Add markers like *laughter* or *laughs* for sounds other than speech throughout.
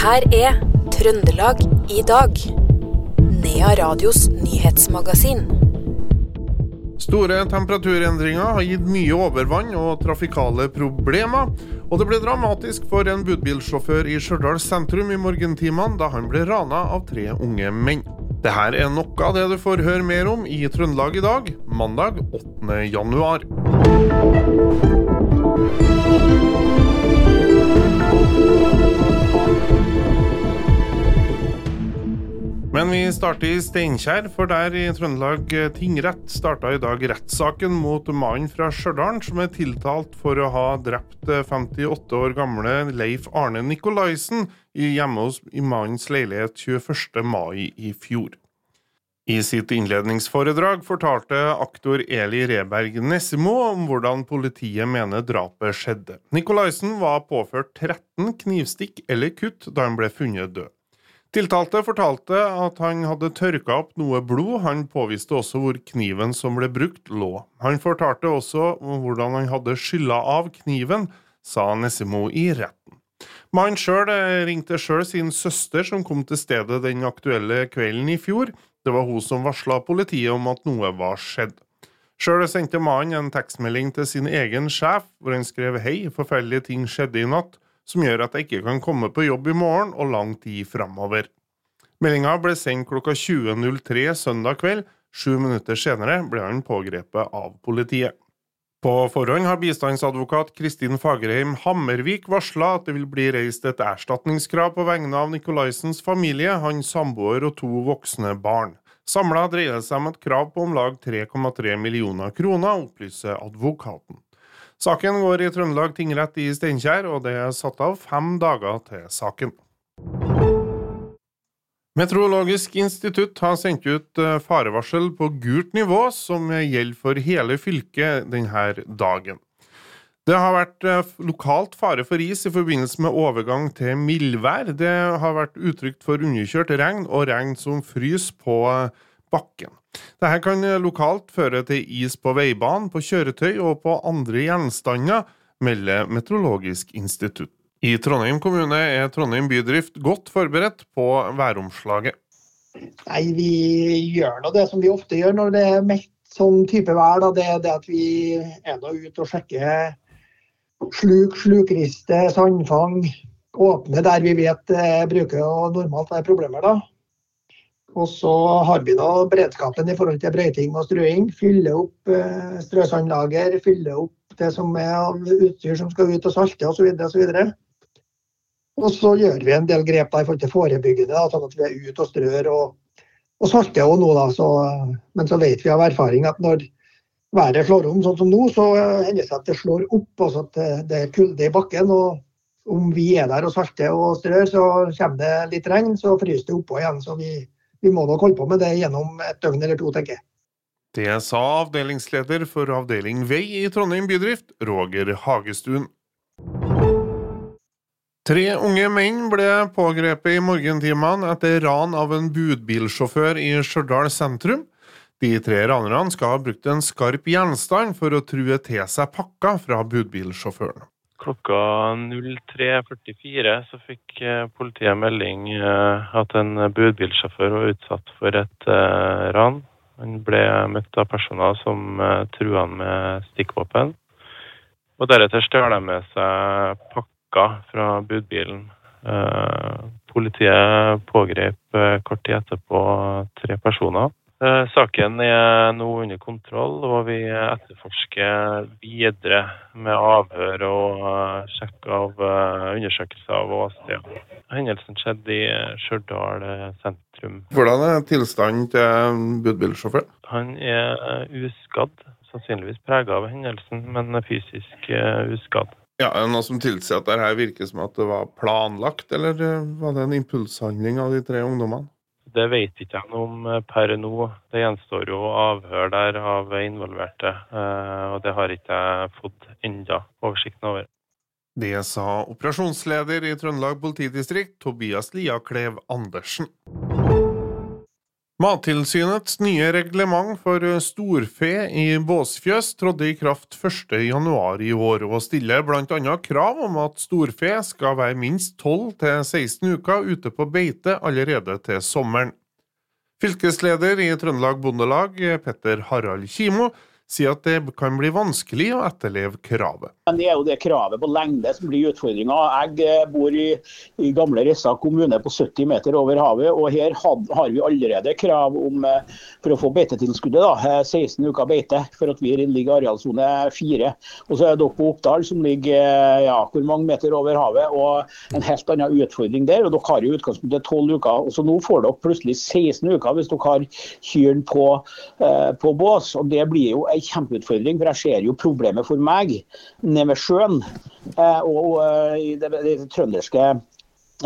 her er Trøndelag i dag. Nea Radios nyhetsmagasin. Store temperaturendringer har gitt mye overvann og trafikale problemer. Og det ble dramatisk for en budbilsjåfør i Stjørdal sentrum i morgentimene da han ble rana av tre unge menn. Dette er noe av det du får høre mer om i Trøndelag i dag, mandag 8. januar. Men vi starter i Steinkjer, for der i Trøndelag tingrett starta i dag rettssaken mot mannen fra Stjørdal som er tiltalt for å ha drept 58 år gamle Leif Arne Nikolaisen hjemme hos i mannens leilighet 21. mai i fjor. I sitt innledningsforedrag fortalte aktor Eli Reberg Nessimo om hvordan politiet mener drapet skjedde. Nikolaisen var påført 13 knivstikk eller kutt da han ble funnet død. Tiltalte fortalte at han hadde tørka opp noe blod, han påviste også hvor kniven som ble brukt, lå. Han fortalte også hvordan han hadde skylla av kniven, sa Nessimo i retten. Mannen sjøl ringte sjøl sin søster, som kom til stedet den aktuelle kvelden i fjor. Det var hun som varsla politiet om at noe var skjedd. Sjøl sendte mannen en tekstmelding til sin egen sjef, hvor han skrev hei, forferdelige ting skjedde i natt som gjør at jeg ikke kan komme på jobb i morgen og lang tid framover. Meldinga ble sendt klokka 20.03 søndag kveld. Sju minutter senere ble han pågrepet av politiet. På forhånd har bistandsadvokat Kristin Fagerheim Hammervik varsla at det vil bli reist et erstatningskrav på vegne av Nikolaisens familie, hans samboer og to voksne barn. Samla dreier det seg om et krav på om lag 3,3 millioner kroner, opplyser advokaten. Saken går i Trøndelag tingrett i Steinkjer, og det er satt av fem dager til saken. Meteorologisk institutt har sendt ut eh, farevarsel på gult nivå, som gjelder for hele fylket denne dagen. Det har vært eh, lokalt fare for is i forbindelse med overgang til mildvær. Det har vært uttrykt for underkjørt regn og regn som fryser på eh, bakken. Dette kan lokalt føre til is på veibanen, på kjøretøy og på andre gjenstander, melder Meteorologisk institutt. I Trondheim kommune er Trondheim bydrift godt forberedt på væromslaget. Nei, Vi gjør nå det som vi ofte gjør når det er meldt sånn type vær. Da. Det er det at vi er nå ute og sjekker sluk, slukriste, sandfang. Åpne der vi vet det bruker å normalt være problemer. da. Og så har vi da beredskapen i forhold til brøyting og strøing. Fylle opp eh, strøsandlager, fylle opp det som er av utstyr som skal ut og salte osv. osv. Og så gjør vi en del grep da, i forhold til forebyggende, da, sånn at vi er ute og strør og, og salter og nå. Da, så, men så vet vi av erfaring at når været slår om sånn som nå, så hender det seg at det slår opp. altså at det er kulde i bakken. og om vi er der og salter og strør, så kommer det litt regn, så fryser det oppå igjen. så vi vi må nok holde på med det gjennom et døgn eller to, tenker jeg. Det sa avdelingsleder for avdeling vei i Trondheim bydrift, Roger Hagestuen. Tre unge menn ble pågrepet i morgentimene etter ran av en budbilsjåfør i Stjørdal sentrum. De tre ranerne skal ha brukt en skarp gjenstand for å true til seg pakka fra budbilsjåføren. Klokka 03.44 så fikk eh, politiet melding eh, at en budbilsjåfør var utsatt for et uh, ran. Han ble møtt av personer som trua han med stikkvåpen. Og deretter stjal de med seg pakka fra budbilen. Politiet pågrep kort tid etterpå tre personer. Eh, saken er nå under kontroll, og vi etterforsker videre med avhør og eh, sjekk av eh, undersøkelser av åsted. Hendelsen skjedde i Stjørdal sentrum. Hvordan er tilstanden til budbilsjåføren? Han er uskadd. Sannsynligvis prega av hendelsen, men fysisk uskadd. Ja, er det noe som tilsier at dette virker som at det var planlagt, eller var det en impulshandling av de tre ungdommene? Det vet ikke jeg om eh, per nå. Det gjenstår jo avhør der av involverte, eh, og det har ikke jeg fått enda oversikten over. Det sa operasjonsleder i Trøndelag politidistrikt, Tobias Lia Klev Andersen. Mattilsynets nye reglement for storfe i båsfjøs trådte i kraft 1.1 i år, og stiller bl.a. krav om at storfe skal være minst 12-16 uker ute på beite allerede til sommeren. Fylkesleder i Trøndelag Bondelag, Petter Harald Kimo, sier at det kan bli vanskelig å etterleve kravet. Det er jo det kravet på lengde som blir utfordringa. Jeg eh, bor i, i gamle Rissa kommune på 70 meter over havet, og her had, har vi allerede krav om eh, for å få beitetilskuddet. 16 eh, uker beite for at vi ligger i arealsone 4. Og så er dere på Oppdal som ligger ja, hvor mange meter over havet, og en helt annen utfordring der. og Dere har i utgangspunktet 12 uker. og så Nå får dere plutselig 16 uker hvis dere har kyrne på, på bås. og Det blir jo en kjempeutfordring, for jeg ser jo problemet for meg nede ved sjøen eh, og eh, i det, det, det trønderske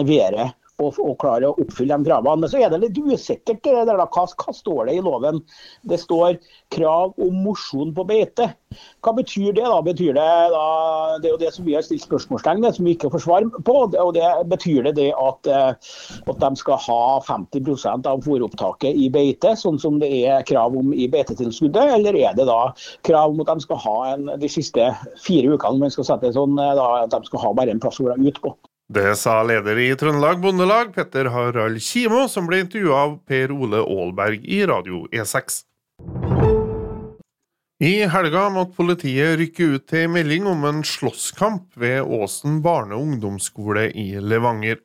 været og, og klare å oppfylle de kravene. Men så er det litt usikkert. Det der, da. Hva, hva, står det i loven? Det står krav om mosjon på beite. Hva betyr det? da? Betyr Det da, det er jo det som vi har stilt spørsmålstegn ved, som vi ikke får svar på. og det Betyr det det at, eh, at de skal ha 50% av fôropptaket i beite, sånn som det er krav om i beitetilskuddet? Eller er det da krav om at de skal ha en, de siste fire ukene, man skal sette sånn, eh, da, at de skal ha bare en plass å være ute på? Det sa leder i Trøndelag Bondelag, Petter Harald Kimo, som ble intervjua av Per Ole Aalberg i Radio E6. I helga måtte politiet rykke ut til melding om en slåsskamp ved Åsen barne- og ungdomsskole i Levanger.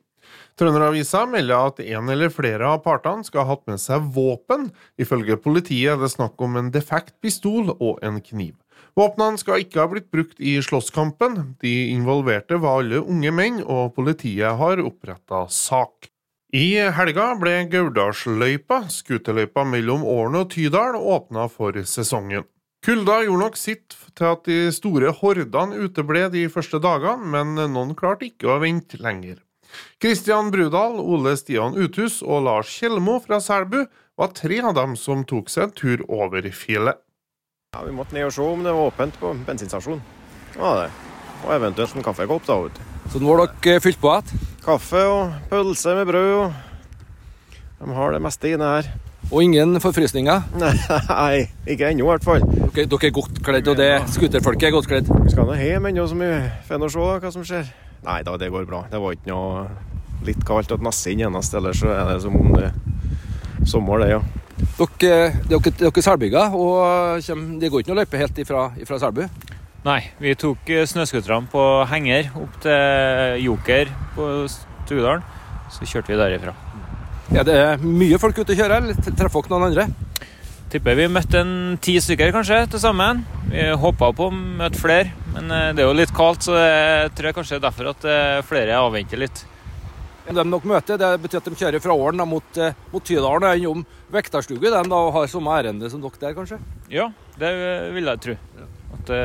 Trønderavisa melder at en eller flere av partene skal ha hatt med seg våpen. Ifølge politiet er det snakk om en defekt pistol og en kniv. Våpnene skal ikke ha blitt brukt i slåsskampen. De involverte var alle unge menn, og politiet har oppretta sak. I helga ble Gauldalsløypa, skuterløypa mellom Åren og Tydal, åpna for sesongen. Kulda gjorde nok sitt til at de store hordene uteble de første dagene, men noen klarte ikke å vente lenger. Kristian Brudal, Ole Stian Uthus og Lars Kjellmo fra Selbu var tre av dem som tok seg en tur over fjellet. Ja, Vi måtte ned og se om det var åpent på bensinstasjonen. Ja, det. Og eventuelt en kaffekopp. da, vet Så nå har dere eh, fylt på igjen? Kaffe og pølse med brød. og De har det meste inne her. Og ingen forfrysninger? *laughs* Nei, ikke ennå i hvert fall. Dere, dere er godt kledd, og det skuterfolket er godt kledd? Vi skal nå hjem ennå, så vi får nå se hva som skjer. Nei da, det går bra. Det var ikke noe litt kaldt å nasse inn eneste, ellers så er det som om det er sommer, det, ja. Dere, dere, dere er selbygger, og det går ikke noe løype helt ifra, ifra Selbu? Nei, vi tok eh, snøscooterne på henger opp til Joker på Stugedalen. Så kjørte vi derifra. Er det mye folk ute og kjører, eller treffer dere noen andre? Tipper vi møtte en ti stykker kanskje til sammen. Vi håpa på å møte flere, men eh, det er jo litt kaldt, så jeg tror kanskje det er derfor at eh, flere avventer litt. De dere møter, det betyr at de kjører fra Ålen mot, mot Tydalen og innom Vektarstugu de da, har samme ærende som dere der, kanskje? Ja, det vil jeg tro. At det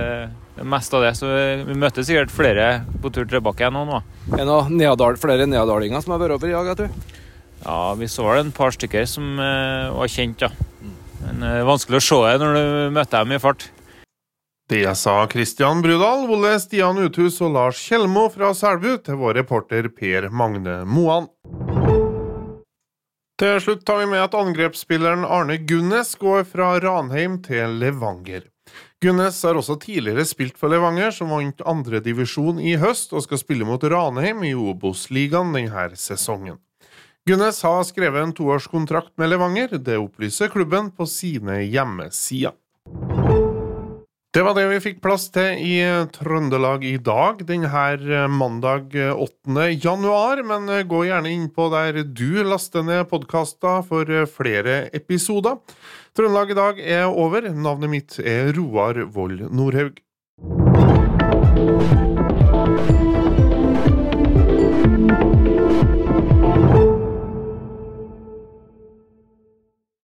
er mest av det. Så vi møter sikkert flere på tur tilbake igjen nå. Er det nedadal, flere nedadalinger som har vært over i dag, tror du? Ja, vi så vel en par stykker som uh, var kjent, ja. Men det er vanskelig å se det når du møter dem i fart. Det sa Kristian Brudal, Ole Stian Uthus og Lars Kjelmo fra Selbu til vår reporter Per Magne Moan. Til slutt tar vi med at angrepsspilleren Arne Gunnes går fra Ranheim til Levanger. Gunnes har også tidligere spilt for Levanger, som vant andredivisjon i høst, og skal spille mot Ranheim i Obos-ligaen denne sesongen. Gunnes har skrevet en toårskontrakt med Levanger, det opplyser klubben på sine hjemmesider. Det var det vi fikk plass til i Trøndelag i dag, denne eh, mandag 8. Eh, januar. Men eh, gå gjerne inn på der du laster ned podkaster for flere episoder. Trøndelag i dag er over. Navnet mitt er Roar Vold Nordhaug.